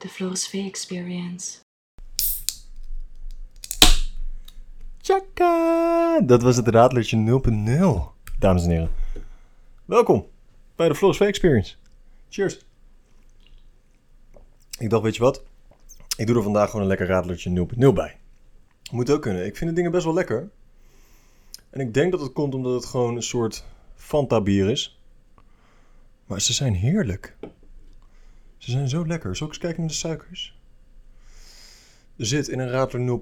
The Floris V Experience. Tjaka! Dat was het raadlertje 0.0, dames en heren. Welkom bij de Floris V Experience. Cheers. Ik dacht, weet je wat? Ik doe er vandaag gewoon een lekker raadlertje 0.0 bij. Moet ook kunnen. Ik vind de dingen best wel lekker. En ik denk dat het komt omdat het gewoon een soort Fanta bier is. Maar ze zijn heerlijk. Ze zijn zo lekker. Zal ik eens kijken naar de suikers? Er zit in een radler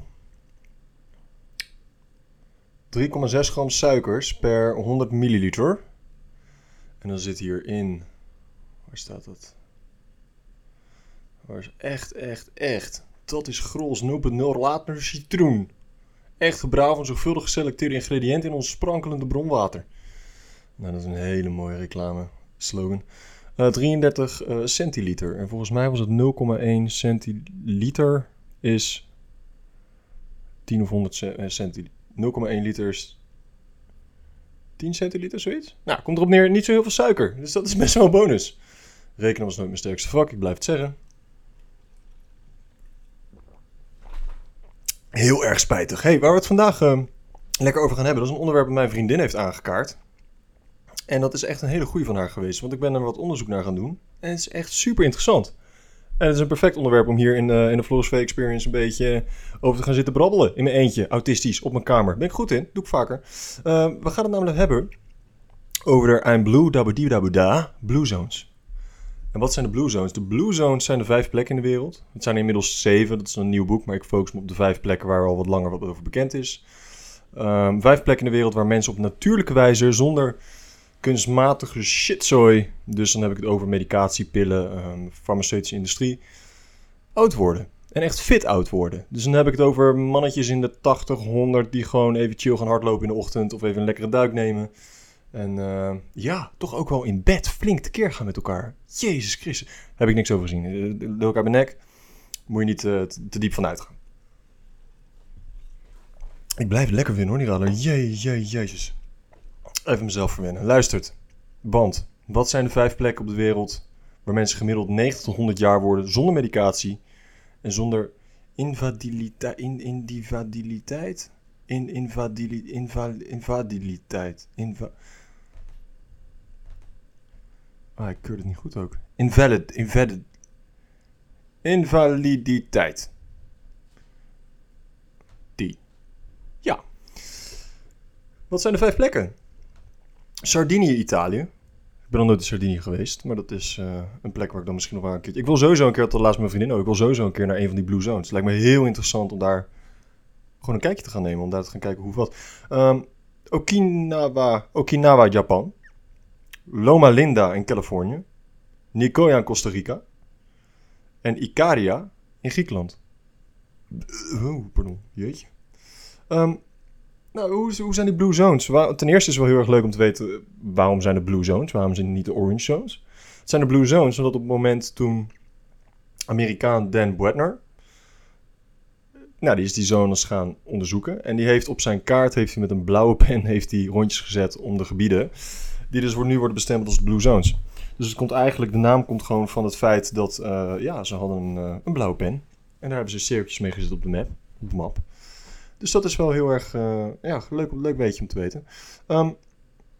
0.0 3,6 gram suikers per 100 milliliter. En dan zit hierin. Waar staat dat? Waar is echt, echt, echt? Dat is Grols 0.0 Radler citroen. Echt gebrouwen van zorgvuldig geselecteerde ingrediënten in ons sprankelende bronwater. Nou, dat is een hele mooie reclame slogan. Uh, 33 uh, centiliter. En volgens mij was het 0,1 centiliter is 10 of 100 centiliter. 0,1 liter is 10 centiliter, zoiets. Nou, komt erop neer, niet zo heel veel suiker. Dus dat is best wel een bonus. Rekenen was nooit mijn sterkste vak, ik blijf het zeggen. Heel erg spijtig. hey, waar we het vandaag uh, lekker over gaan hebben, dat is een onderwerp dat mijn vriendin heeft aangekaart. En dat is echt een hele goede van haar geweest, want ik ben er wat onderzoek naar gaan doen. En het is echt super interessant. En het is een perfect onderwerp om hier in, uh, in de Floris Experience een beetje over te gaan zitten brabbelen. In mijn eentje, autistisch, op mijn kamer. Ben ik goed in, doe ik vaker. Uh, we gaan het namelijk hebben over de I'm Blue da Blue Zones. En wat zijn de Blue Zones? De Blue Zones zijn de vijf plekken in de wereld. Het zijn inmiddels zeven, dat is een nieuw boek, maar ik focus me op de vijf plekken waar al wat langer wat over bekend is. Um, vijf plekken in de wereld waar mensen op natuurlijke wijze, zonder kunstmatige shitzooi, dus dan heb ik het over medicatie, pillen, um, farmaceutische industrie, oud worden. En echt fit oud worden. Dus dan heb ik het over mannetjes in de 80, 100 die gewoon even chill gaan hardlopen in de ochtend of even een lekkere duik nemen. En uh, ja, toch ook wel in bed flink tekeer gaan met elkaar. Jezus Christus. Heb ik niks over gezien. Lul elkaar bij nek. Moet je niet te, diep van uitgaan. Ik blijf lekker winnen hoor, die radar. Jee, jee, jezus. Even mezelf verwennen. Luistert. Band. Wat zijn de vijf plekken op de wereld waar mensen gemiddeld 90 tot 100 jaar worden zonder medicatie en zonder invadiliteit? In, indivadiliteit? In, invadili, inval, invadiliteit. Inva ah, ik keur het niet goed ook. Invalid. Invalid. Invaliditeit. Die. Ja. Wat zijn de vijf plekken? Sardinië, Italië. Ik ben nog nooit in Sardinië geweest, maar dat is uh, een plek waar ik dan misschien nog wel een keertje... Ik wil sowieso een keer, dat laatst mijn vriendin ook, ik wil sowieso een keer naar een van die Blue Zones. Het lijkt me heel interessant om daar gewoon een kijkje te gaan nemen, om daar te gaan kijken hoe wat. Um, Okinawa, Okinawa, Japan. Loma Linda in Californië. Nicoya in Costa Rica. En Ikaria in Griekenland. Oh, pardon, jeetje. Um, nou, hoe, hoe, zijn die Blue Zones? Ten eerste is het wel heel erg leuk om te weten waarom zijn de Blue Zones, waarom zijn niet de Orange Zones. Het zijn de Blue Zones omdat op het moment toen Amerikaan Dan Bretner, nou, die is die zones gaan onderzoeken. En die heeft op zijn kaart, heeft hij met een blauwe pen, heeft hij rondjes gezet om de gebieden. Die dus nu worden bestemd als Blue Zones. Dus het komt eigenlijk, de naam komt gewoon van het feit dat, uh, ja, ze hadden een, een blauwe pen. En daar hebben ze cirkeltjes mee gezet op de map. Op de map. Dus dat is wel heel erg uh, ja, leuk, leuk weetje om te weten. Um,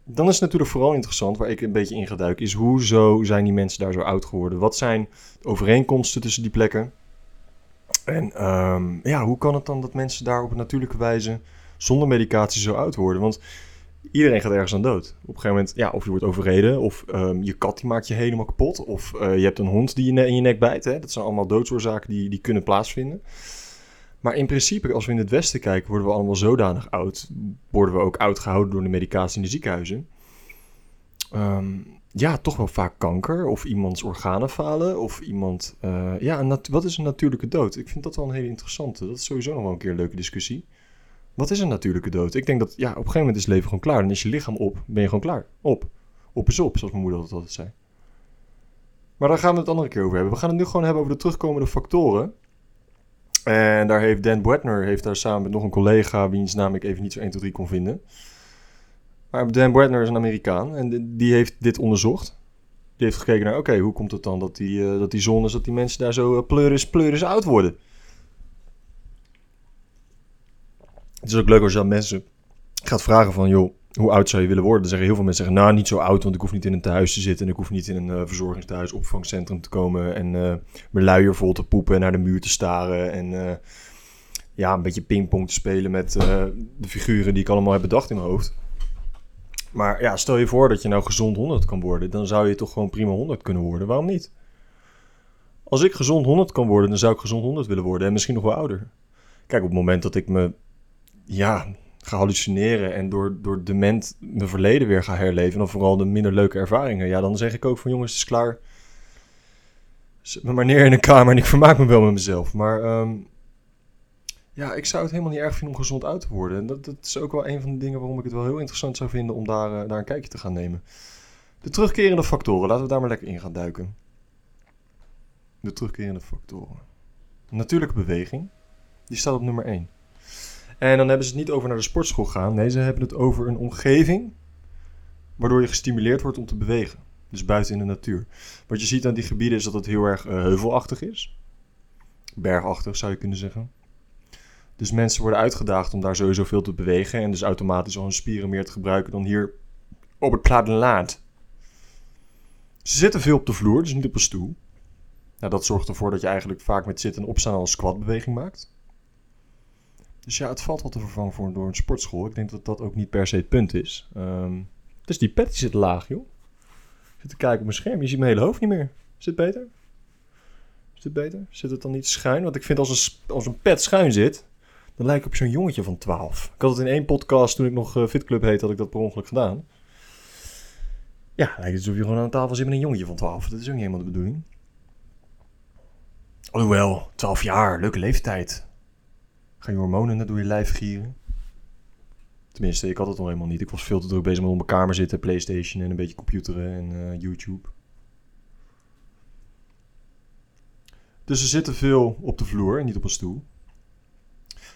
dan is het natuurlijk vooral interessant, waar ik een beetje in ga duiken, is hoezo zijn die mensen daar zo oud geworden? Wat zijn de overeenkomsten tussen die plekken? En um, ja, hoe kan het dan dat mensen daar op een natuurlijke wijze zonder medicatie zo oud worden? Want iedereen gaat ergens aan dood. Op een gegeven moment, ja, of je wordt overreden, of um, je kat die maakt je helemaal kapot, of uh, je hebt een hond die je in je nek bijt. Hè? Dat zijn allemaal doodsoorzaken die, die kunnen plaatsvinden. Maar in principe, als we in het Westen kijken, worden we allemaal zodanig oud. Worden we ook oud gehouden door de medicatie in de ziekenhuizen. Um, ja, toch wel vaak kanker. Of iemands organen falen. Of iemand. Uh, ja, wat is een natuurlijke dood? Ik vind dat wel een hele interessante. Dat is sowieso nog wel een keer een leuke discussie. Wat is een natuurlijke dood? Ik denk dat ja, op een gegeven moment is het leven gewoon klaar. Dan is je lichaam op. Ben je gewoon klaar. Op. Op is op, zoals mijn moeder altijd zei. Maar daar gaan we het andere keer over hebben. We gaan het nu gewoon hebben over de terugkomende factoren en daar heeft Dan Bretner heeft daar samen met nog een collega, wiens naam ik even niet zo 1, 2, 3 kon vinden. Maar Dan Bretner is een Amerikaan en die heeft dit onderzocht. Die heeft gekeken naar, oké, hoe komt het dan dat die, uh, dat die zones, dat die mensen daar zo uh, pleuris, pleuris oud worden? Het is ook leuk als je aan mensen gaat vragen van, joh, hoe oud zou je willen worden? Dan zeggen heel veel mensen, zeggen, nou, niet zo oud, want ik hoef niet in een thuis te zitten en ik hoef niet in een uh, verzorgingstehuis, opvangcentrum te komen en mijn luier vol te poepen en naar de muur te staren en ja, een beetje pingpong te spelen met de figuren die ik allemaal heb bedacht in mijn hoofd. Maar ja, stel je voor dat je nou gezond 100 kan worden, dan zou je toch gewoon prima 100 kunnen worden. Waarom niet? Als ik gezond 100 kan worden, dan zou ik gezond 100 willen worden en misschien nog wel ouder. Kijk, op het moment dat ik me ja, ga hallucineren en door, door dement mijn verleden weer ga herleven, en vooral de minder leuke ervaringen, ja, dan zeg ik ook van jongens, het is klaar. Zet me maar neer in een kamer en ik vermaak me wel met mezelf. Maar um, ja, ik zou het helemaal niet erg vinden om gezond oud te worden. En dat, dat, is ook wel een van de dingen waarom ik het wel heel interessant zou vinden om daar, uh, daar een kijkje te gaan nemen. De terugkerende factoren, laten we daar maar lekker in gaan duiken. De terugkerende factoren. Natuurlijke beweging, die staat op nummer 1. En dan hebben ze het niet over naar de sportschool gaan. Nee, ze hebben het over een omgeving waardoor je gestimuleerd wordt om te bewegen. Dus buiten in de natuur. Wat je ziet aan die gebieden is dat het heel erg uh, heuvelachtig is. Bergachtig zou je kunnen zeggen. Dus mensen worden uitgedaagd om daar sowieso veel te bewegen en dus automatisch al hun spieren meer te gebruiken dan hier op het platteland. Ze zitten veel op de vloer, dus niet op een stoel. Nou, dat zorgt ervoor dat je eigenlijk vaak met zitten en opstaan al een squatbeweging maakt. Dus ja, het valt wel te vervangen voor, door een sportschool. Ik denk dat dat ook niet per se het punt is. Um, dus die pet zit laag, joh. Ik zit te kijken op mijn scherm. Je ziet mijn hele hoofd niet meer. Is dit beter? Is dit beter? Zit het dan niet schuin? Want ik vind als een, als een pet schuin zit, dan lijkt op zo'n jongetje van 12. Ik had het in één podcast, toen ik nog uh, Fitclub heet, had ik dat per ongeluk gedaan. Ja, lijkt alsof je gewoon aan tafel zit met een jongetje van 12. Dat is ook niet helemaal de bedoeling. Alhoewel, 12 jaar, leuke leeftijd. Ga je hormonen net door je lijf gieren? Tenminste, ik had het nog helemaal niet. Ik was veel te druk bezig met op mijn kamer zitten, Playstation en een beetje computeren en uh, YouTube. Dus ze zitten veel op de vloer en niet op een stoel.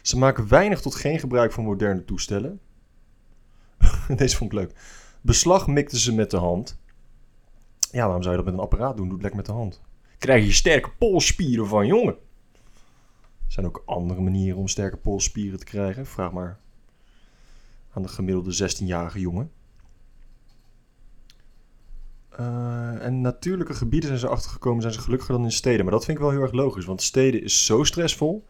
Ze maken weinig tot geen gebruik van moderne toestellen. Deze vond ik leuk. Beslag mikten ze met de hand. Ja, waarom zou je dat met een apparaat doen? Doe het lekker met de hand. Krijg je sterke polsspieren van, jongen. Zijn ook andere manieren om sterke polsspieren te krijgen. Vraag maar aan de gemiddelde 16-jarige jongen. Uh, en natuurlijke gebieden zijn ze achtergekomen, zijn ze gelukkiger dan in steden. Maar dat vind ik wel heel erg logisch, want steden is zo stressvol.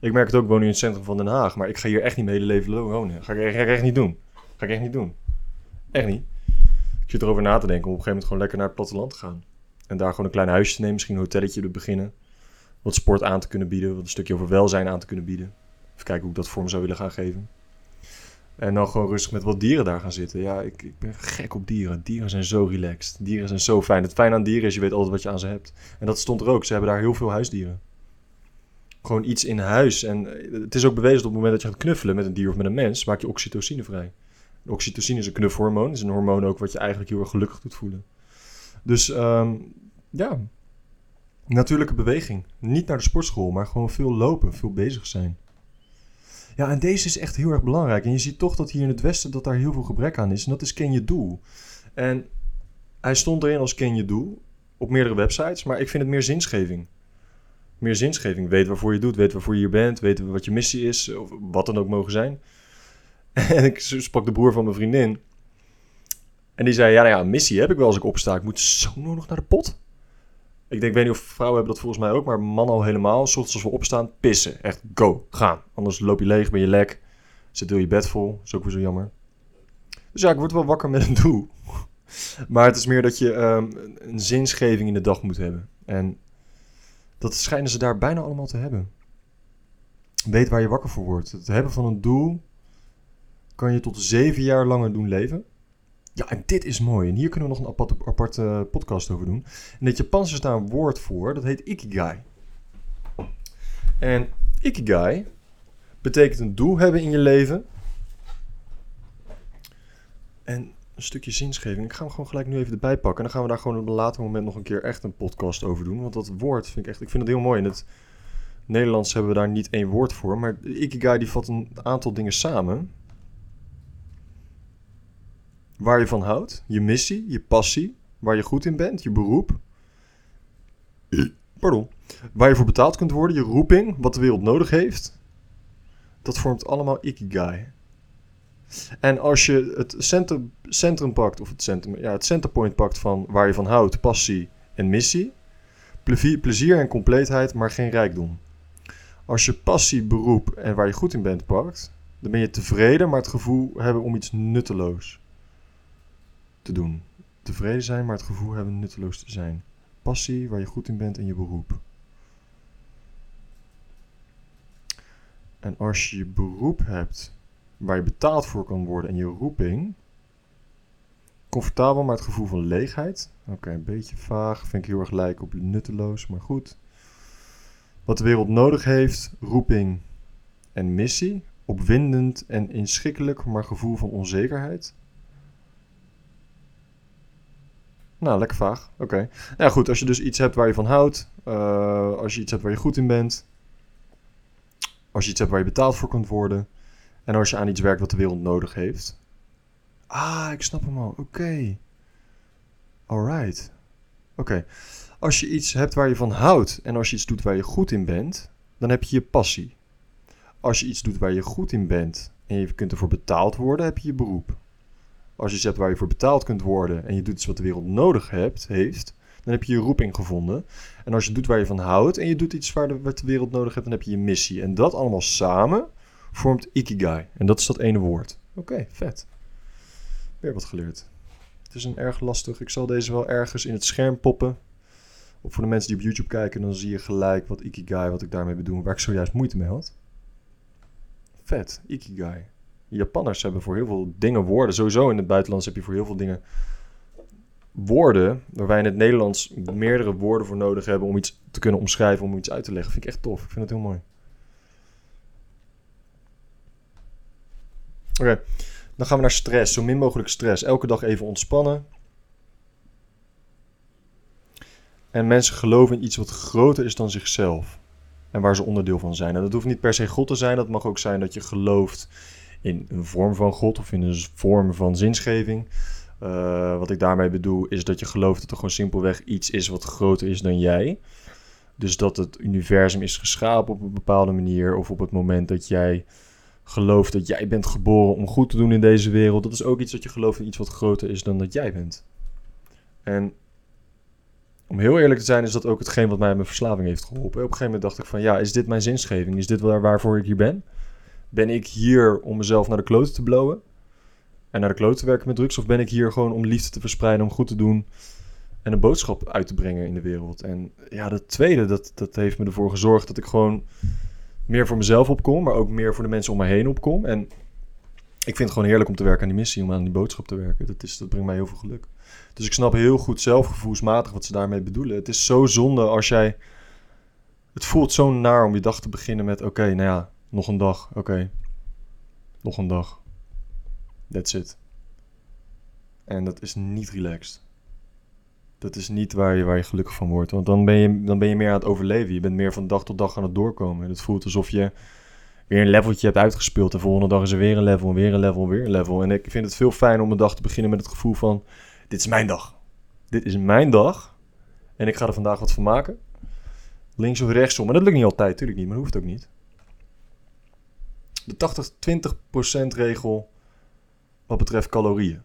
Ik merk het ook, ik woon nu in het centrum van Den Haag, maar ik ga hier echt niet mijn hele leven wonen. Ga ik, echt niet doen. Ga ik echt niet doen. Echt niet. Ik zit erover na te denken om op een gegeven moment gewoon lekker naar het platteland te gaan. En daar gewoon een klein huisje te nemen, misschien een hotelletje te beginnen. Wat sport aan te kunnen bieden, wat een stukje over welzijn aan te kunnen bieden. Even kijken hoe ik dat vorm zou willen gaan geven. En dan gewoon rustig met wat dieren daar gaan zitten. Ja, ik, ik ben gek op dieren. Dieren zijn zo relaxed. Dieren zijn zo fijn. Het fijn aan dieren is, je weet altijd wat je aan ze hebt. En dat stond er ook. Ze hebben daar heel veel huisdieren gewoon iets in huis. En eh, het is ook bewezen dat op het moment dat je gaat knuffelen met een dier of met een mens, maak je oxytocine vrij. oxytocine is een knuffelhormoon. is een hormoon ook wat je eigenlijk heel erg gelukkig doet voelen. Dus um, ja, natuurlijke beweging. Niet naar de sportschool, maar gewoon veel lopen, veel bezig zijn. Ja, en deze is echt heel erg belangrijk. En je ziet toch dat hier in het Westen dat daar heel veel gebrek aan is. En dat is ken je doel. En hij stond erin als ken je doel op meerdere websites, maar ik vind het meer zinsgeving meer zinsgeving. Weet waarvoor je doet, weet waarvoor je hier bent, weet wat je missie is, of wat dan ook mogen zijn. En ik sprak de broer van mijn vriendin. En die zei, ja, nou ja, een missie heb ik wel als ik opsta. Ik moet zo nog naar de pot. Ik denk, ik weet niet of vrouwen hebben dat volgens mij ook, maar mannen al helemaal. Zoals als we opstaan, pissen. Echt, go, gaan. Anders loop je leeg, ben je lek. Zit heel je bed vol. is ook weer zo jammer. Dus ja, ik word wel wakker met een doel. Maar het is meer dat je um, een zinsgeving in de dag moet hebben. En dat schijnen ze daar bijna allemaal te hebben. Weet waar je wakker voor wordt. Het hebben van een doel kan je tot zeven jaar langer doen leven. Ja, en dit is mooi. En hier kunnen we nog een aparte, podcast over doen. In het Japans is daar een woord voor. Dat heet ikigai. En ikigai betekent een doel hebben in je leven. En een stukje zinsgeving. Ik ga hem gewoon gelijk nu even erbij pakken. En dan gaan we daar gewoon op een later moment nog een keer echt een podcast over doen. Want dat woord vind ik echt, ik vind het heel mooi. In het Nederlands hebben we daar niet één woord voor. Maar Ikigai die vat een aantal dingen samen. Waar je van houdt, je missie, je passie, waar je goed in bent, je beroep. Pardon. Waar je voor betaald kunt worden, je roeping, wat de wereld nodig heeft. Dat vormt allemaal ikigai. En als je het centrum, centrum pakt, of het, centrum, ja, het centerpoint pakt van waar je van houdt, passie en missie. Plezier en compleetheid, maar geen rijkdom. Als je passie, beroep en waar je goed in bent pakt, dan ben je tevreden, maar het gevoel hebben om iets nutteloos te doen. Tevreden zijn, maar het gevoel hebben nutteloos te zijn. Passie, waar je goed in bent en je beroep. En als je je beroep hebt waar je betaald voor kan worden en je roeping. Comfortabel, maar het gevoel van leegheid. Oké, een beetje vaag. Vind ik heel erg lijken op nutteloos, maar goed. Wat de wereld nodig heeft, roeping en missie. Opwindend en inschikkelijk, maar gevoel van onzekerheid. Nou, lekker vaag. Oké. Nou goed. Als je dus iets hebt waar je van houdt. Uh, als je iets hebt waar je goed in bent. Als je iets hebt waar je betaald voor kunt worden. En als je aan iets werkt wat de wereld nodig heeft. Ah, ik snap hem al. Oké. Okay. Alright. Oké. Als je iets hebt waar je van houdt en als je iets doet waar je goed in bent, dan heb je je passie. Als je iets doet waar je goed in bent en je kunt ervoor betaald worden, heb je je beroep. Als je hebt waar je voor betaald kunt worden en je doet iets wat de wereld nodig hebt, heeft, dan heb je je roeping gevonden. En als je doet waar je van houdt en je doet iets waar de, wat de wereld nodig heeft, dan heb je je missie. En dat allemaal samen vormt ikigai. En dat is dat ene woord. Oké, vet. Weer wat geleerd. Het is een erg lastig. Ik zal deze wel ergens in het scherm poppen. Of voor de mensen die op YouTube kijken, dan zie je gelijk wat ikigai, wat ik daarmee bedoel, waar ik zojuist moeite mee had. Vet, ikigai. Japanners hebben voor heel veel dingen woorden. Sowieso in het buitenland heb je voor heel veel dingen woorden, waar wij in het Nederlands meerdere woorden voor nodig hebben om iets te kunnen omschrijven, om iets uit te leggen. Vind ik echt tof. Ik vind het heel mooi. Oké, dan gaan we naar stress. Zo min mogelijk stress. Elke dag even ontspannen. En mensen geloven in iets wat groter is dan zichzelf. En waar ze onderdeel van zijn. En dat hoeft niet per se God te zijn. Dat mag ook zijn dat je gelooft in een vorm van God of in een vorm van zinsgeving. Uh, wat ik daarmee bedoel is dat je gelooft dat er gewoon simpelweg iets is wat groter is dan jij. Dus dat het universum is geschapen op een bepaalde manier. Of op het moment dat jij gelooft dat jij bent geboren om goed te doen in deze wereld. Dat is ook iets dat je gelooft in iets wat groter is dan dat jij bent. En om heel eerlijk te zijn, is dat ook hetgeen wat mij mijn verslaving heeft geholpen. Op een gegeven moment dacht ik van, ja, is dit mijn zinsgeving? Is dit waar, waarvoor ik hier ben? Ben ik hier om mezelf naar de kloten te blowen? En naar de kloten te werken met drugs? Of ben ik hier gewoon om liefde te verspreiden, om goed te doen en een boodschap uit te brengen in de wereld? En ja, dat tweede, dat, dat heeft me ervoor gezorgd dat ik gewoon meer voor mezelf opkom, maar ook meer voor de mensen om me heen opkom. En ik vind het gewoon heerlijk om te werken aan die missie, om aan die boodschap te werken. Dat, is, dat brengt mij heel veel geluk. Dus ik snap heel goed zelfgevoelsmatig wat ze daarmee bedoelen. Het is zo zonde als jij. Het voelt zo naar om je dag te beginnen met: oké, nou ja, nog een dag. Oké, nog een dag. That's it. En dat is niet relaxed. Dat is niet waar je, waar je gelukkig van wordt. Want dan ben, je, dan ben je meer aan het overleven. Je bent meer van dag tot dag aan het doorkomen. Het voelt alsof je weer een leveltje hebt uitgespeeld. De volgende dag is er weer een level, weer een level, weer een level. En ik vind het veel fijn om een dag te beginnen met het gevoel van... Dit is mijn dag. Dit is mijn dag. En ik ga er vandaag wat van maken. Links of rechtsom. Maar dat lukt niet altijd, natuurlijk niet. Maar dat hoeft ook niet. De 80-20% regel wat betreft calorieën.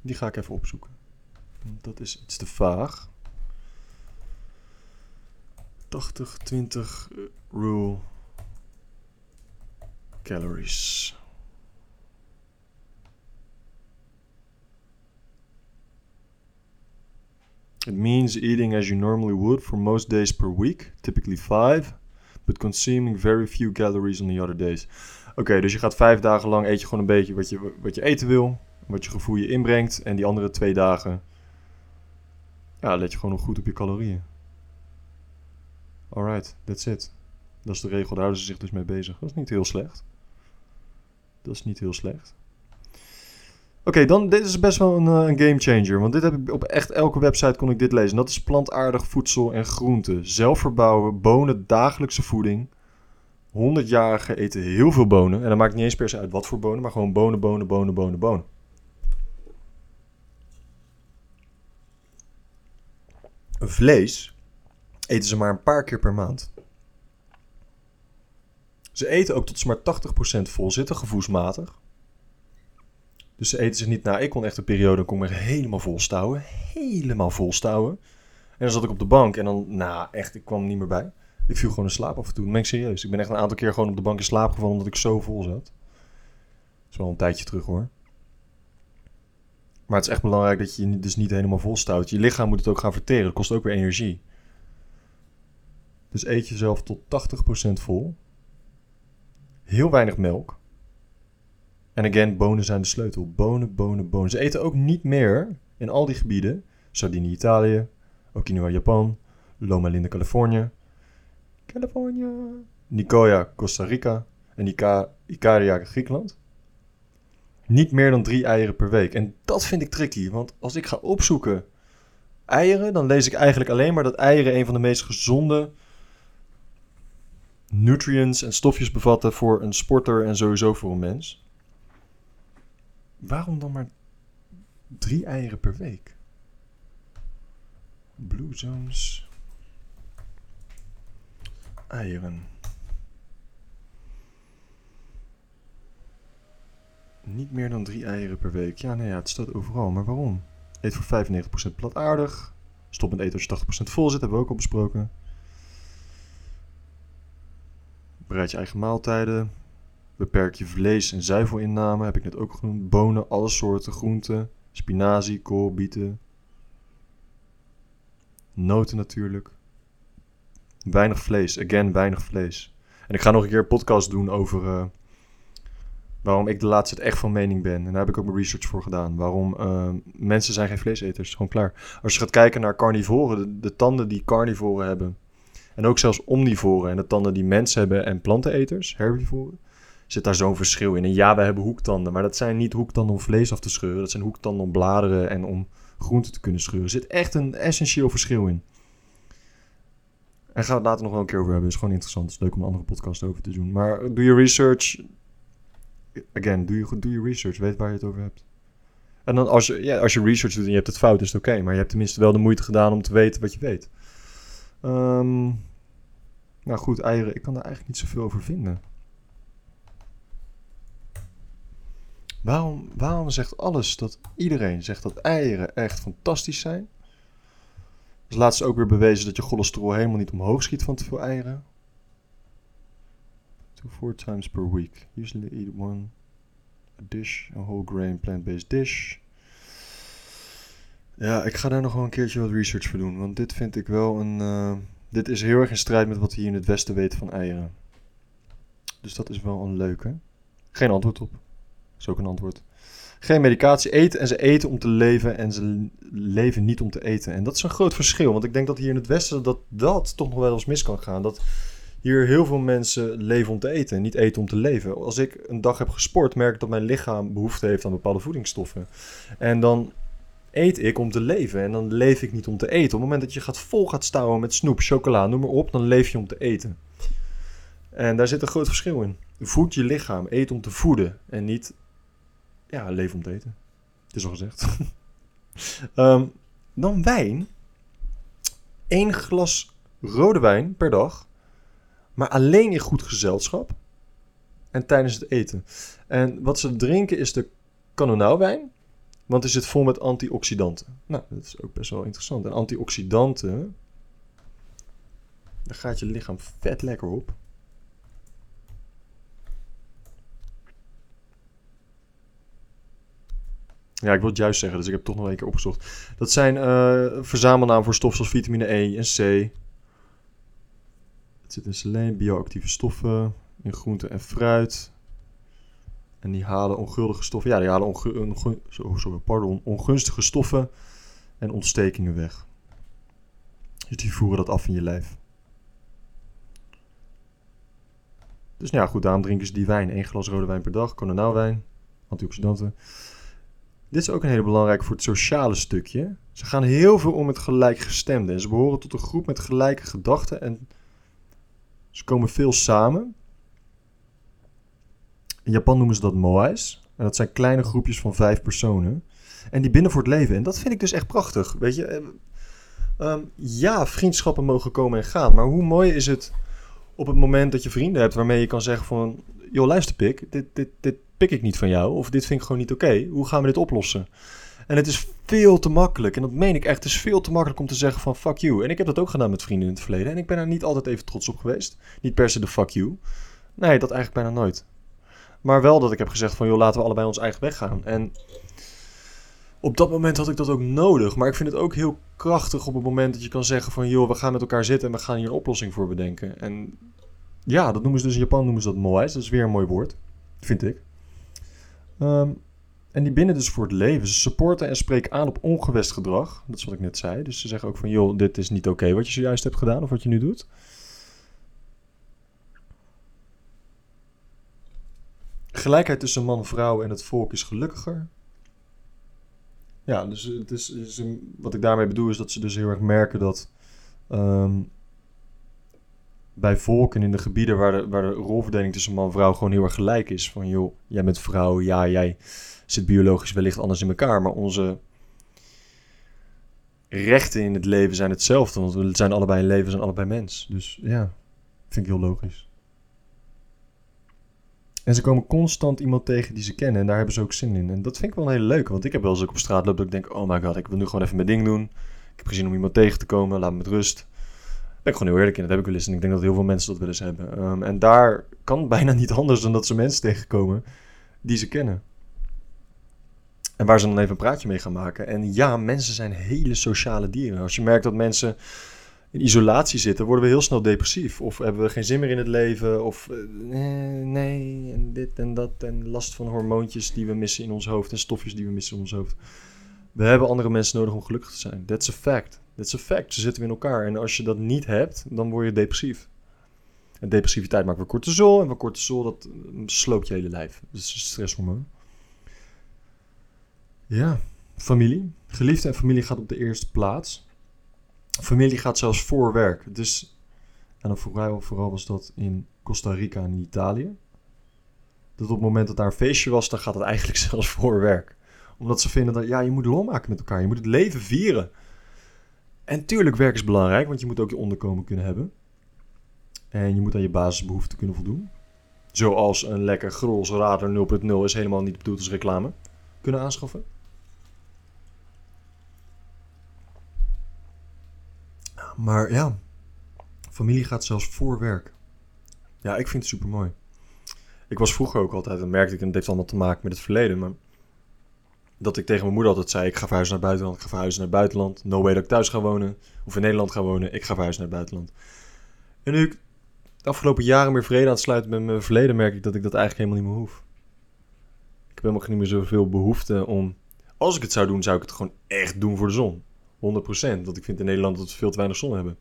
Die ga ik even opzoeken. Dat is iets te vaag. 80-20 rule calories. It means eating as you normally would for most days per week, typically 5, but consuming very few calories on the other days. Oké, dus je gaat vijf dagen lang eet je gewoon een beetje wat je, wat je eten wil wat je gevoel je inbrengt. En die andere twee dagen, ja, let je gewoon nog goed op je calorieën. Alright, that's it. Dat is de regel, daar houden ze zich dus mee bezig. Dat is niet heel slecht. Dat is niet heel slecht. Oké, dan dit is best wel een, eh, een game changer. Want dit heb ik op echt elke website kon ik dit lezen. Dat is plantaardig voedsel en groenten. Zelf verbouwen, bonen, dagelijkse voeding. 100-jarigen eten heel veel bonen. En dat maakt niet eens per se uit wat voor bonen, maar gewoon bonen, bonen, bonen, bonen, bonen. Vlees eten ze maar een paar keer per maand. Ze eten ook tot ze maar 80% vol zitten, gevoelsmatig. Dus ze eten zich niet na. Ik kon echt een periode, dan kon me helemaal vol stouwen. Helemaal vol stouwen. En dan zat ik op de bank en dan, nou echt, ik kwam niet meer bij. Ik viel gewoon in slaap af en toe. Dat ben ik serieus. Ik ben echt een aantal keer gewoon op de bank in slaap gevallen omdat ik zo vol zat. Dat is wel een tijdje terug hoor. Maar het is echt belangrijk dat je je dus niet helemaal vol stout. Je lichaam moet het ook gaan verteren. Dat kost ook weer energie. Dus eet jezelf tot 80% vol. Heel weinig melk. En again, bonen zijn de sleutel. Bonen, bonen, bonen. Ze eten ook niet meer in al die gebieden. Sardinië, Italië. Okinawa, Japan. Loma Linda, Californië. Californië. Nicoya, Costa Rica. En Ica Ikaria, Griekenland. Niet meer dan drie eieren per week. En dat vind ik tricky. Want als ik ga opzoeken eieren, dan lees ik eigenlijk alleen maar dat eieren een van de meest gezonde nutrients en stofjes bevatten voor een sporter en sowieso voor een mens. Waarom dan maar drie eieren per week? Blue Zones. Eieren. Niet meer dan drie eieren per week. Ja, nee, ja, het staat overal. Maar waarom? Eet voor 95% plataardig. Stop met eten als je 80% vol zit, hebben we ook al besproken. Bereid je eigen maaltijden. Beperk je vlees- en zuivelinname, heb ik net ook genoemd. Bonen, alle soorten groenten. Spinazie, kool, bieten. Noten natuurlijk. Weinig vlees. Again, weinig vlees. En ik ga nog een keer een podcast doen over uh, waarom ik de laatste tijd echt van mening ben. En daar heb ik ook mijn research voor gedaan. Waarom uh, mensen zijn geen vleeseters. Gewoon klaar. Als je gaat kijken naar carnivoren, de, de tanden die carnivoren hebben. En ook zelfs omnivoren en de tanden die mensen hebben en planteneters, herbivoren zit daar zo'n verschil in. En ja, we hebben hoektanden, maar dat zijn niet hoektanden om vlees af te scheuren. Dat zijn hoektanden om bladeren en om groenten te kunnen scheuren. Er zit echt een essentieel verschil in. En gaan we het later nog wel een keer over hebben. Is gewoon interessant. Is leuk om een andere podcast over te doen. Maar doe je research. Again, doe je, doe je research. Weet waar je het over hebt. En dan als je, ja, als je research doet en je hebt het fout, is het oké. maar je hebt tenminste wel de moeite gedaan om te weten wat je weet. Um, nou goed, eieren. Ik kan daar eigenlijk niet zoveel over vinden. Waarom, waarom zegt alles dat iedereen zegt dat eieren echt fantastisch zijn? Dus laatst ook weer bewezen dat je cholesterol helemaal niet omhoog schiet van te veel eieren. Two, four times per week. Usually eat one a dish, a whole grain plant-based dish. Ja, ik ga daar nog wel een keertje wat research voor doen. Want dit vind ik wel een. Uh, dit is heel erg in strijd met wat we hier in het Westen weten van eieren. Dus dat is wel een leuke. Geen antwoord op is ook een antwoord. Geen medicatie eten en ze eten om te leven en ze leven niet om te eten. En dat is een groot verschil, want ik denk dat hier in het Westen dat dat toch nog wel eens mis kan gaan. Dat hier heel veel mensen leven om te eten en niet eten om te leven. Als ik een dag heb gesport, merk ik dat mijn lichaam behoefte heeft aan bepaalde voedingsstoffen. En dan eet ik om te leven en dan leef ik niet om te eten. Op het moment dat je gaat vol gaat stouwen met snoep, chocola, noem maar op, dan leef je om te eten. En daar zit een groot verschil in. Voed je lichaam, eet om te voeden en niet ja, leven om te eten. Het is al gezegd. um, dan wijn. Eén glas rode wijn per dag. Maar alleen in goed gezelschap. En tijdens het eten. En wat ze drinken is de Canonau-wijn. Want die zit vol met antioxidanten. Nou, dat is ook best wel interessant. En antioxidanten. Daar gaat je lichaam vet lekker op. Ja, ik wil het juist zeggen, dus ik heb het toch nog een keer opgezocht. Dat zijn uh, verzamelnamen voor stoffen zoals vitamine E en C. Het zit in seleen, bioactieve stoffen, in groente en fruit. En die halen onguldige stoffen. Ja, die halen sorry, pardon, ongunstige stoffen en ontstekingen weg. Dus die voeren dat af in je lijf. Dus nou ja, goed, daarom drinken ze die wijn. Eén glas rode wijn per dag, wijn, antioxidanten. Dit is ook een hele belangrijke voor het sociale stukje. Ze gaan heel veel om met gelijkgestemden. En ze behoren tot een groep met gelijke gedachten. En ze komen veel samen. In Japan noemen ze dat moais. En dat zijn kleine groepjes van vijf personen. En die binnen voor het leven. En dat vind ik dus echt prachtig. Weet je, eh, Ehm, ja, vriendschappen mogen komen en gaan. Maar hoe mooi is het op het moment dat je vrienden hebt waarmee je kan zeggen van... joh, luister pik, dit, dit, dit pik ik niet van jou. Of dit vind ik gewoon niet oké. Hoe gaan we dit oplossen? En het is veel te makkelijk. En dat meen ik echt. Het is veel te makkelijk om te zeggen van fuck you. En ik heb dat ook gedaan met vrienden in het verleden. En ik ben daar niet altijd even trots op geweest. Niet per se de fuck you. Nee, dat eigenlijk bijna nooit. Maar wel dat ik heb gezegd van joh, laten we allebei ons eigen weg gaan. En op dat moment had ik dat ook nodig. Maar ik vind het ook heel krachtig op het moment dat je kan zeggen van joh, we gaan met elkaar zitten en we gaan hier een oplossing voor bedenken. En ja, dat noemen ze dus in Japan noemen ze dat moai. Dat is weer een mooi woord, vind ik. Ehm, en die binnen dus voor het leven. Ze supporten en spreken aan op ongewest gedrag. Dat is wat ik net zei. Dus ze zeggen ook van joh, dit is niet oké wat je zojuist hebt gedaan of wat je nu doet. Gelijkheid tussen man en vrouw en het volk is gelukkiger. Ja, dus het is, is wat ik daarmee bedoel is dat ze dus heel erg merken dat ehm, bij volken in de gebieden waar de, waar de rolverdeling tussen man en vrouw gewoon heel erg gelijk is. Van joh, jij bent vrouw, ja, jij zit biologisch wellicht anders in elkaar, maar onze rechten in het leven zijn hetzelfde, want we zijn allebei in leven, zijn allebei mens. Dus ja, vind ik heel logisch. En ze komen constant iemand tegen die ze kennen en daar hebben ze ook zin in. En dat vind ik wel een hele leuke, want ik heb wel eens ook op straat loop dat ik denk, oh my god, ik wil nu gewoon even mijn ding doen. Ik heb gezien om iemand tegen te komen, laat me met rust. Ben ik gewoon heel eerlijk in, dat heb ik wel eens. En ik denk dat heel veel mensen dat wel eens hebben. Ehm, en daar kan bijna niet anders dan dat ze mensen tegenkomen die ze kennen. En waar ze dan even een praatje mee gaan maken. En ja, mensen zijn hele sociale dieren. Als je merkt dat mensen in isolatie zitten, worden we heel snel depressief. Of hebben we geen zin meer in het leven. Of eh, nee, en dit en dat. En last van hormoontjes die we missen in ons hoofd. En stofjes die we missen in ons hoofd. We hebben andere mensen nodig om gelukkig te zijn. That's a fact. That's a fact. Ze zitten we in elkaar. En als je dat niet hebt, dan word je depressief. En depressiviteit maakt weer cortisol. En van cortisol, dat eh, sloopt je hele lijf. Dus stresshormoon. Ja, familie. Geliefde en familie gaat op de eerste plaats. Familie gaat zelfs voor werk. Dus, en dan vooral, vooral was dat in Costa Rica en Italië. Dat op het moment dat daar een feestje was, dan gaat het eigenlijk zelfs voor werk. Omdat ze vinden dat, ja, je moet lol maken met elkaar. Je moet het leven vieren. En tuurlijk, werk is belangrijk, want je moet ook je onderkomen kunnen hebben. En je moet aan je basisbehoeften kunnen voldoen. Zoals een lekker Grols Radar 0.0 is helemaal niet bedoeld als reclame. Kunnen aanschaffen. Maar ja, familie gaat zelfs voor werk. Ja, ik vind het super mooi. Ik was vroeger ook altijd, en merkte ik, en het heeft allemaal te maken met het verleden, maar dat ik tegen mijn moeder altijd zei: ik ga verhuizen naar buitenland, ik ga verhuizen naar buitenland. No way dat ik thuis ga wonen, of in Nederland ga wonen, ik ga verhuizen naar buitenland. En nu ik de afgelopen jaren meer vrede aan het sluiten met mijn verleden, merk ik dat ik dat eigenlijk helemaal niet meer hoef. Ik heb helemaal niet meer zoveel behoefte om. Als ik het zou doen, zou ik het gewoon echt doen voor de zon. 100%. Want ik vind in Nederland dat we veel te weinig zon hebben.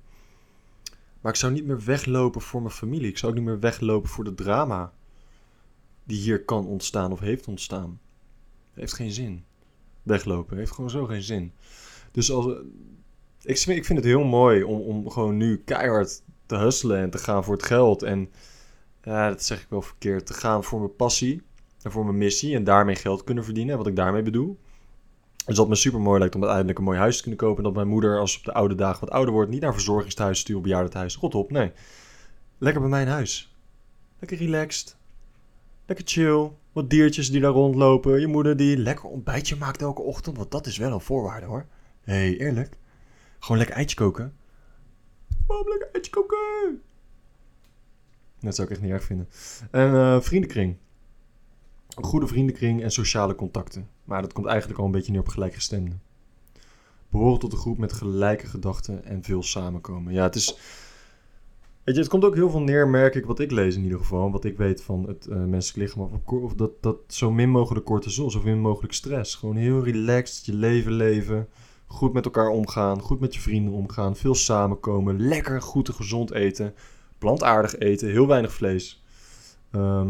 Maar ik zou niet meer weglopen voor mijn familie. Ik zou ook niet meer weglopen voor de drama die hier kan ontstaan of heeft ontstaan. Heeft geen zin. Weglopen heeft gewoon zo geen zin. Dus als, ik, vind- ik vind het heel mooi om, om gewoon nu keihard te hustelen en te gaan voor het geld. En ja, dat zeg ik wel verkeerd. Te gaan voor mijn passie en voor mijn missie. En daarmee geld kunnen verdienen. Wat ik daarmee bedoel. Dus dat me super mooi lijkt om uiteindelijk een mooi huis te kunnen kopen. En dat mijn moeder, als ze op de oude dagen wat ouder wordt, niet naar een verzorgingstehuis stuurt, bejaardentehuis. God op, nee. Lekker bij mijn huis. Lekker relaxed. Lekker chill. Wat diertjes die daar rondlopen. Je moeder die lekker ontbijtje maakt elke ochtend. Want dat is wel een voorwaarde hoor. Hé, hey, eerlijk. Gewoon lekker eitje koken. Mam, lekker eitje koken. Dat zou ik echt niet erg vinden. En eh, vriendenkring. Een goede vriendenkring en sociale contacten. Maar dat komt eigenlijk al een beetje neer op gelijkgestemden. Behoren tot een groep met gelijke gedachten en veel samenkomen. Ja, het is... Het komt ook heel veel neer, merk ik, wat ik lees in ieder geval. Wat ik weet van het eh, menselijk lichaam. Of, of dat, dat zo min mogelijk cortisol, zo min mogelijk stress. Gewoon heel relaxed je leven leven. Goed met elkaar omgaan. Goed met je vrienden omgaan. Veel samenkomen. Lekker goed en gezond eten. Plantaardig eten. Heel weinig vlees. Ehm,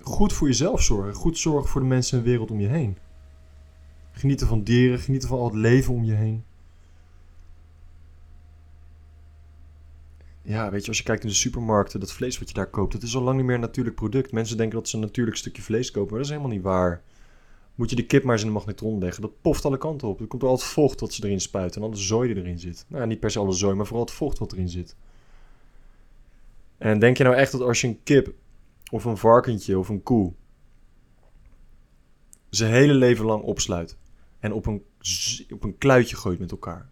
goed voor jezelf zorgen. Goed zorgen voor de mensen en wereld om je heen. Genieten van dieren. Genieten van al het leven om je heen. Ja, weet je, als je kijkt in de supermarkten, dat vlees wat je daar koopt, dat is al lang niet meer een natuurlijk product. Mensen denken dat ze een natuurlijk stukje vlees kopen, maar dat is helemaal niet waar. Moet je de kip maar eens in de magnetron leggen. Dat poft alle kanten op. Er komt al het vocht wat ze erin spuiten. En alle zooi die erin zit. Nou, niet per se alle zooi, maar vooral het vocht wat erin zit. En denk je nou echt dat als je een kip of een varkentje of een koe zijn hele leven lang opsluit en op een, op een kluitje gooit met elkaar.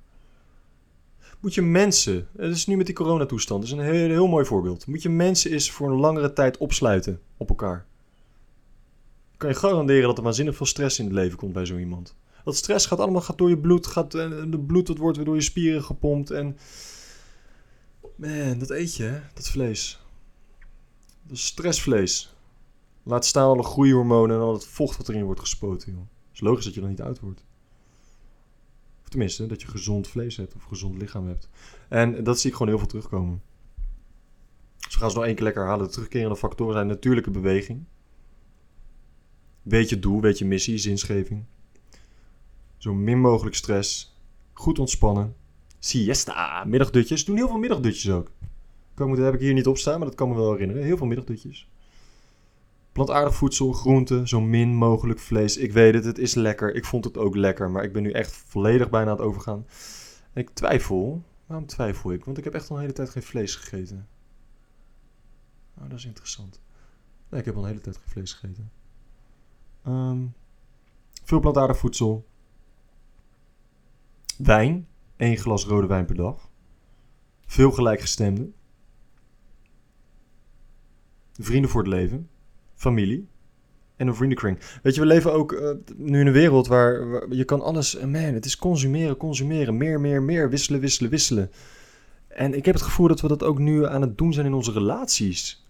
Moet je mensen, het is nu met die coronatoestand, dat is een heel, heel mooi voorbeeld. Moet je mensen eens voor een langere tijd opsluiten op elkaar. Kan je garanderen dat er waanzinnig veel stress in het leven komt bij zo iemand. Dat stress gaat allemaal gaat door je bloed, gaat, en de bloed dat wordt weer door je spieren gepompt en... Man, dat eet je, hè? dat vlees. Dat stressvlees. Laat staan alle groeihormonen en al het vocht wat erin wordt gespoten, joh. Het is logisch dat je dan niet oud wordt. Tenminste, dat je gezond vlees hebt of gezond lichaam hebt. En dat zie ik gewoon heel veel terugkomen. Dus we gaan ze nog één keer lekker halen. De terugkerende factoren zijn natuurlijke beweging. Weet je doel, weet je missie, zinsgeving. Zo min mogelijk stress. Goed ontspannen. Siesta, middagdutjes. Doen heel veel middagdutjes ook. Dat heb ik hier niet op staan, maar dat kan me wel herinneren. Heel veel middagdutjes. Plantaardig voedsel, groenten, zo min mogelijk vlees. Ik weet het, het is lekker. Ik vond het ook lekker, maar ik ben nu echt volledig bijna aan het overgaan. En ik twijfel. Waarom twijfel ik? Want ik heb echt al een hele tijd geen vlees gegeten. Oh, dat is interessant. Nee, ik heb al een hele tijd geen vlees gegeten. Ehm, veel plantaardig voedsel. Wijn. één glas rode wijn per dag. Veel gelijkgestemden. Vrienden voor het leven. Familie. En een vriendenkring. Weet je, we leven ook eh, nu in een wereld waar, je kan alles... eh, man, het is consumeren, consumeren. Meer, meer, meer. Wisselen, wisselen, wisselen. En ik heb het gevoel dat we dat ook nu aan het doen zijn in onze relaties.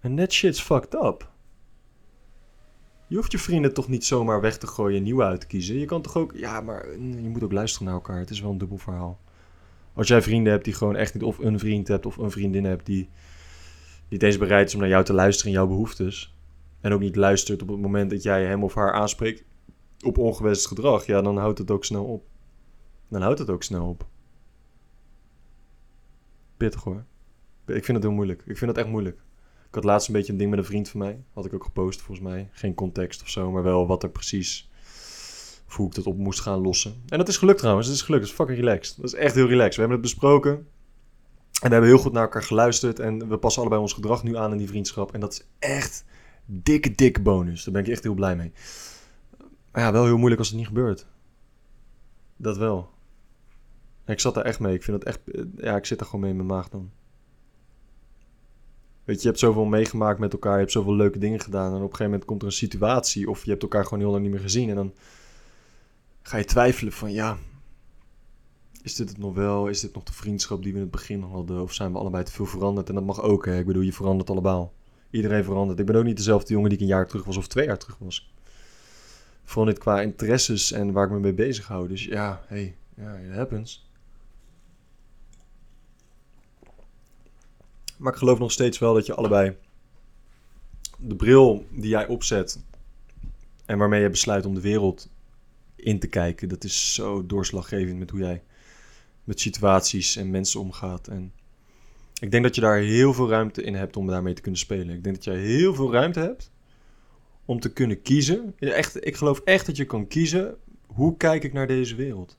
En that shit's fucked up. Je hoeft je vrienden toch niet zomaar weg te gooien en nieuwe uit te kiezen. Je kan toch ook... Ja, maar mm, je moet ook luisteren naar elkaar. Het is wel een dubbel verhaal. Als jij vrienden hebt die gewoon echt niet... Of een vriend hebt of een vriendin hebt die niet eens bereid is om naar jou te luisteren en jouw behoeftes. En ook niet luistert op het moment dat jij hem of haar aanspreekt op ongewenst gedrag. Ja, dan houdt het ook snel op. Dan houdt het ook snel op. Pittig hoor. Ik vind het heel moeilijk. Ik vind het echt moeilijk. Ik had laatst een beetje een ding met een vriend van mij. Had ik ook gepost volgens mij. Geen context of zo, maar wel wat er precies... Hoe ik dat op moest gaan lossen. En dat is gelukt trouwens. Het is gelukt. Het is fucking relaxed. Dat is echt heel relaxed. We hebben het besproken. En we hebben heel goed naar elkaar geluisterd. En we passen allebei ons gedrag nu aan in die vriendschap. En dat is echt dikke, dikke bonus. Daar ben ik echt heel blij mee. Maar ja, wel heel moeilijk als het niet gebeurt. Dat wel. Ik zat daar echt mee. Ik vind het echt... Ja, ik zit er gewoon mee in mijn maag dan. Weet je, je hebt zoveel meegemaakt met elkaar. Je hebt zoveel leuke dingen gedaan. En op een gegeven moment komt er een situatie. Of je hebt elkaar gewoon heel lang niet meer gezien. En dan ga je twijfelen van... Ja, is dit het nog wel? Is dit nog de vriendschap die we in het begin hadden? Of zijn we allebei te veel veranderd? En dat mag ook, hè. Ik bedoel, je verandert allemaal. Iedereen verandert. Ik ben ook niet dezelfde jongen die ik een jaar terug was of twee jaar terug was. Vooral niet qua interesses en waar ik me mee bezig hou. Dus ja, hey, ja, it happens. Maar ik geloof nog steeds wel dat je allebei de bril die jij opzet en waarmee je besluit om de wereld in te kijken, dat is zo doorslaggevend met hoe jij met situaties en mensen omgaat. En ik denk dat je daar heel veel ruimte in hebt om daarmee te kunnen spelen. Ik denk dat jij heel veel ruimte hebt om te kunnen kiezen. Echt, ik geloof echt dat je kan kiezen hoe kijk ik naar deze wereld.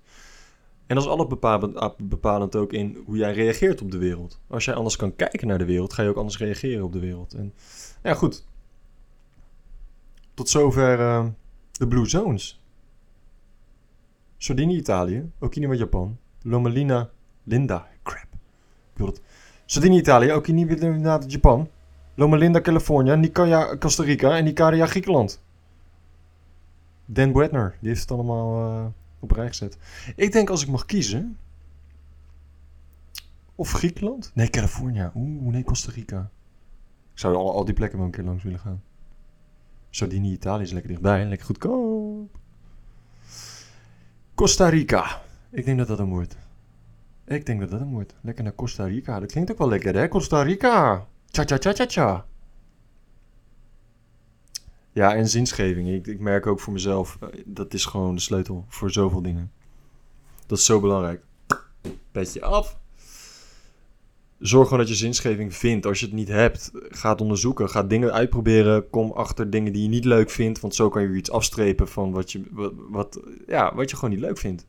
En dat is alles bepalend, bepalend ook in hoe jij reageert op de wereld. Als jij anders kan kijken naar de wereld, ga je ook anders reageren op de wereld. En ja, goed. Tot zover uh, de Blue Zones. Sardinië, Italië. Okinawa, Japan. Lomelina, Linda. Crap. Het. Sardinië, Italië. Okinawa, Japan. Loma Linda, California. Nicoya, Costa Rica. En Nicaria, Griekenland. Dan Bretner. Die heeft het allemaal uh, op rij gezet. Ik denk als ik mag kiezen... Of Griekenland? Nee, California. Oeh, nee, Costa Rica. Ik zou al, al die plekken wel een keer langs willen gaan. Sardinië, Italië is lekker dichtbij. Lekker goedkoop. Costa Rica. Ik denk dat dat hem wordt. Ik denk dat dat hem wordt. Lekker naar Costa Rica. Dat klinkt ook wel lekker, hè? Costa Rica. Cha cha cha cha cha. Ja, en zinsgeving. Ik, ik merk ook voor mezelf, dat is gewoon de sleutel voor zoveel dingen. Dat is zo belangrijk. Petje af. Zorg gewoon dat je zinsgeving vindt. Als je het niet hebt, ga het onderzoeken. Ga dingen uitproberen. Kom achter dingen die je niet leuk vindt. Want zo kan je iets afstrepen van wat je, wat, wat, ja, wat je gewoon niet leuk vindt.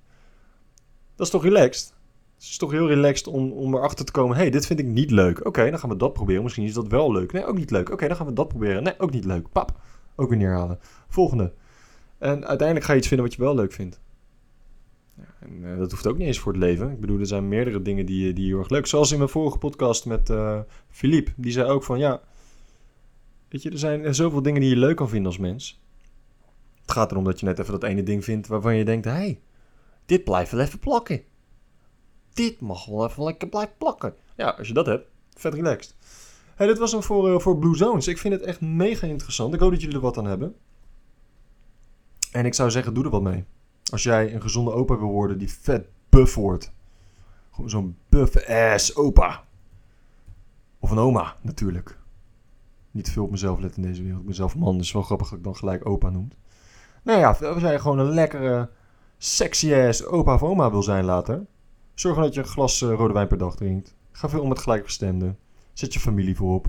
Dat is toch relaxed? Het is toch heel relaxed om, om erachter te komen. hey, dit vind ik niet leuk. Oké, dan gaan we dat proberen. Misschien is dat wel leuk. Nee, ook niet leuk. Oké, dan gaan we dat proberen. Nee, ook niet leuk. Pap. Ook weer neerhalen. Volgende. En uiteindelijk ga je iets vinden wat je wel leuk vindt. En eh, dat hoeft ook niet eens voor het leven. Ik bedoel, er zijn meerdere dingen die, die heel erg leuk Zoals in mijn vorige podcast met eh Philippe. Die zei ook van, ja... Weet je, er zijn zoveel dingen die je leuk kan vinden als mens. Het gaat erom dat je net even dat ene ding vindt waarvan je denkt... Hé, hey, dit blijft wel even plakken. Dit mag wel even lekker blijven plakken. Ja, als je dat hebt, vet relaxed. Hey, dit was hem voor, eh, voor Blue Zones. Ik vind het echt mega interessant. Ik hoop dat jullie er wat aan hebben. En ik zou zeggen, doe er wat mee. Als jij een gezonde opa wil worden die vet buff wordt. Gewoon zo'n buff ass opa. Of een oma, natuurlijk. Niet veel op mezelf letten in deze wereld. Ik ben zelf man, dus wel grappig dat ik dan gelijk opa noem. Nou ja, als jij gewoon een lekkere, sexy ass opa of oma wil zijn later. Zorg dat je een glas eh, rode wijn per dag drinkt. Ga veel om met gelijkgestemden. Zet je familie voorop.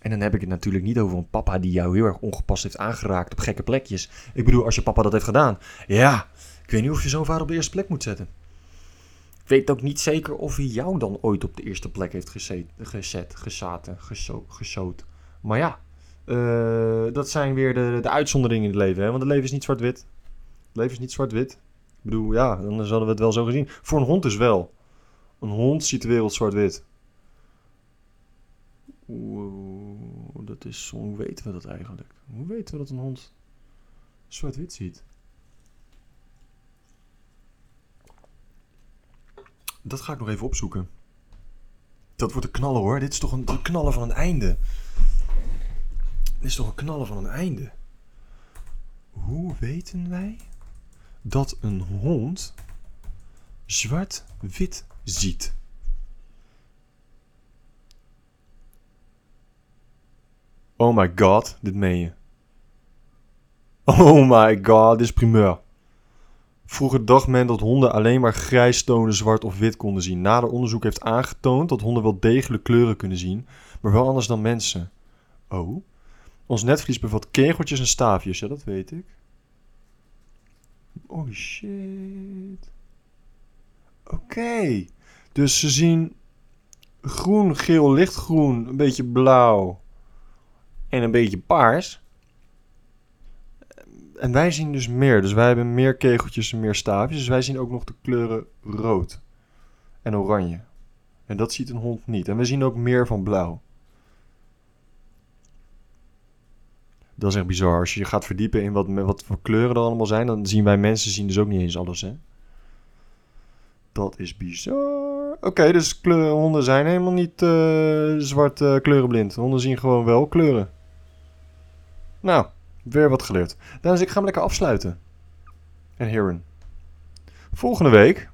En dan heb ik het natuurlijk niet over een papa die jou heel erg ongepast heeft aangeraakt op gekke plekjes. Ik bedoel, als je papa dat heeft gedaan. Ja, ik weet niet of je zo'n vader op de eerste plek moet zetten. Ik weet ook niet zeker of hij jou dan ooit op de eerste plek heeft gezet, gezet gezaten, geso. Maar ja, eh, dat zijn weer de, de uitzonderingen in het leven. Hè? Want het leven is niet zwart-wit. Het leven is niet zwart-wit. Ik bedoel, ja, dan hadden we het wel zo gezien. Voor een hond dus wel. Een hond ziet de wereld zwart-wit. Oeh, dat is, hoe weten we dat eigenlijk? Hoe weten we dat een hond zwart-wit ziet? Dat ga ik nog even opzoeken. Dat wordt een knallen hoor. Dit is toch een, een knallen van een einde. Dit is toch een knallen van een einde. Hoe weten wij dat een hond zwart-wit ziet? Oh my god, dit meen je. Oh my god, dit is primeur. Vroeger dacht men dat honden alleen maar grijs, tonen, zwart of wit konden zien. Nader onderzoek heeft aangetoond dat honden wel degelijk kleuren kunnen zien, maar wel anders dan mensen. Oh? Ons netvlies bevat kegeltjes en staafjes, ja dat weet ik. Oh shit. Oké. Dus ze zien groen, geel, lichtgroen, een beetje blauw en een beetje paars. En wij zien dus meer. Dus wij hebben meer kegeltjes en meer staafjes. Dus wij zien ook nog de kleuren rood en oranje. En dat ziet een hond niet. En we zien ook meer van blauw. Dat is echt bizar. Als je gaat verdiepen in wat, wat voor kleuren er allemaal zijn, dan zien wij mensen zien dus ook niet eens alles, hè? Dat is bizar. Oké, dus honden zijn helemaal niet uh, zwart uh, kleurenblind. Honden zien gewoon wel kleuren. Nou, weer wat geleerd. Dames, ik ga hem lekker afsluiten. En heren. Volgende week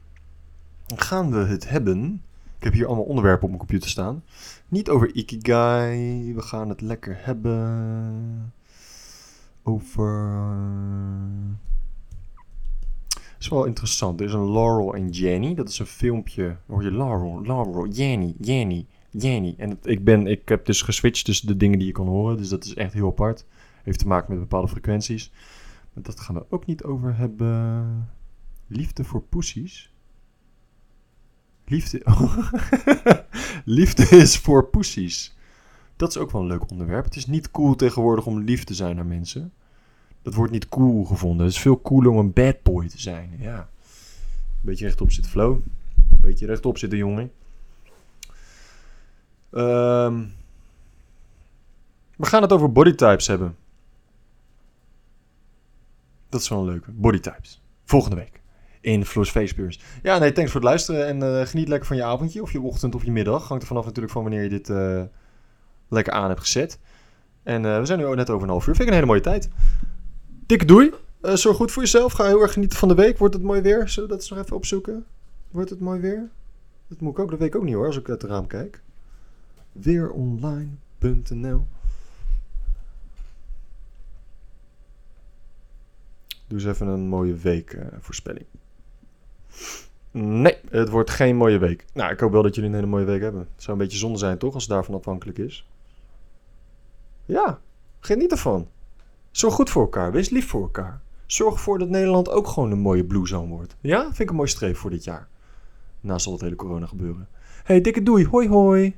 gaan we het hebben. Ik heb hier allemaal onderwerpen op mijn computer staan. Niet over Ikigai. We gaan het lekker hebben. Over. Het is wel interessant. Er is een Laurel en Jenny. Dat is een filmpje. Hoor je Laurel, Laurel, Jenny, Jenny, Jenny. En ik, ben, ik heb dus geswitcht tussen de dingen die je kan horen. Dus dat is echt heel apart. Heeft te maken met bepaalde frequenties. Maar dat gaan we ook niet over hebben. Liefde voor poesies. Liefde. Liefde is voor poesies. Dat is ook wel een leuk onderwerp. Het is niet cool tegenwoordig om lief te zijn naar mensen. Dat wordt niet cool gevonden. Het is veel cooler om een bad boy te zijn. Ja. Beetje rechtop zitten, flow. Beetje rechtop zitten, jongen. Um, we gaan het over bodytypes hebben. Dat is wel een leuke. Bodytypes. Volgende week. In Flo's Facebeers. Ja, nee, thanks voor het luisteren. En uh, geniet lekker van je avondje. Of je ochtend of je middag. Hangt er vanaf natuurlijk van wanneer je dit uh, lekker aan hebt gezet. En uh, we zijn nu net over een half uur. Vind ik een hele mooie tijd. Dikke doei. zorg goed voor jezelf. Ga heel erg genieten van de week. Wordt het mooi weer? Zullen we dat eens nog even opzoeken? Wordt het mooi weer? Dat moet ik ook. Dat weet ik ook niet hoor, als ik uit het raam kijk. Weeronline.nl Doe eens even een mooie week uh, voorspelling. Nee, het wordt geen mooie week. Nou, ik hoop wel dat jullie een hele mooie week hebben. Het zou een beetje zonde zijn, toch, als het daarvan afhankelijk is. Ja, geniet ervan. Zorg goed voor elkaar, wees lief voor elkaar. Zorg ervoor dat Nederland ook gewoon een mooie blue zone wordt. Ja, vind ik een mooi streef voor dit jaar. Naast al het hele corona gebeuren. hey, dikke doei, hoi hoi.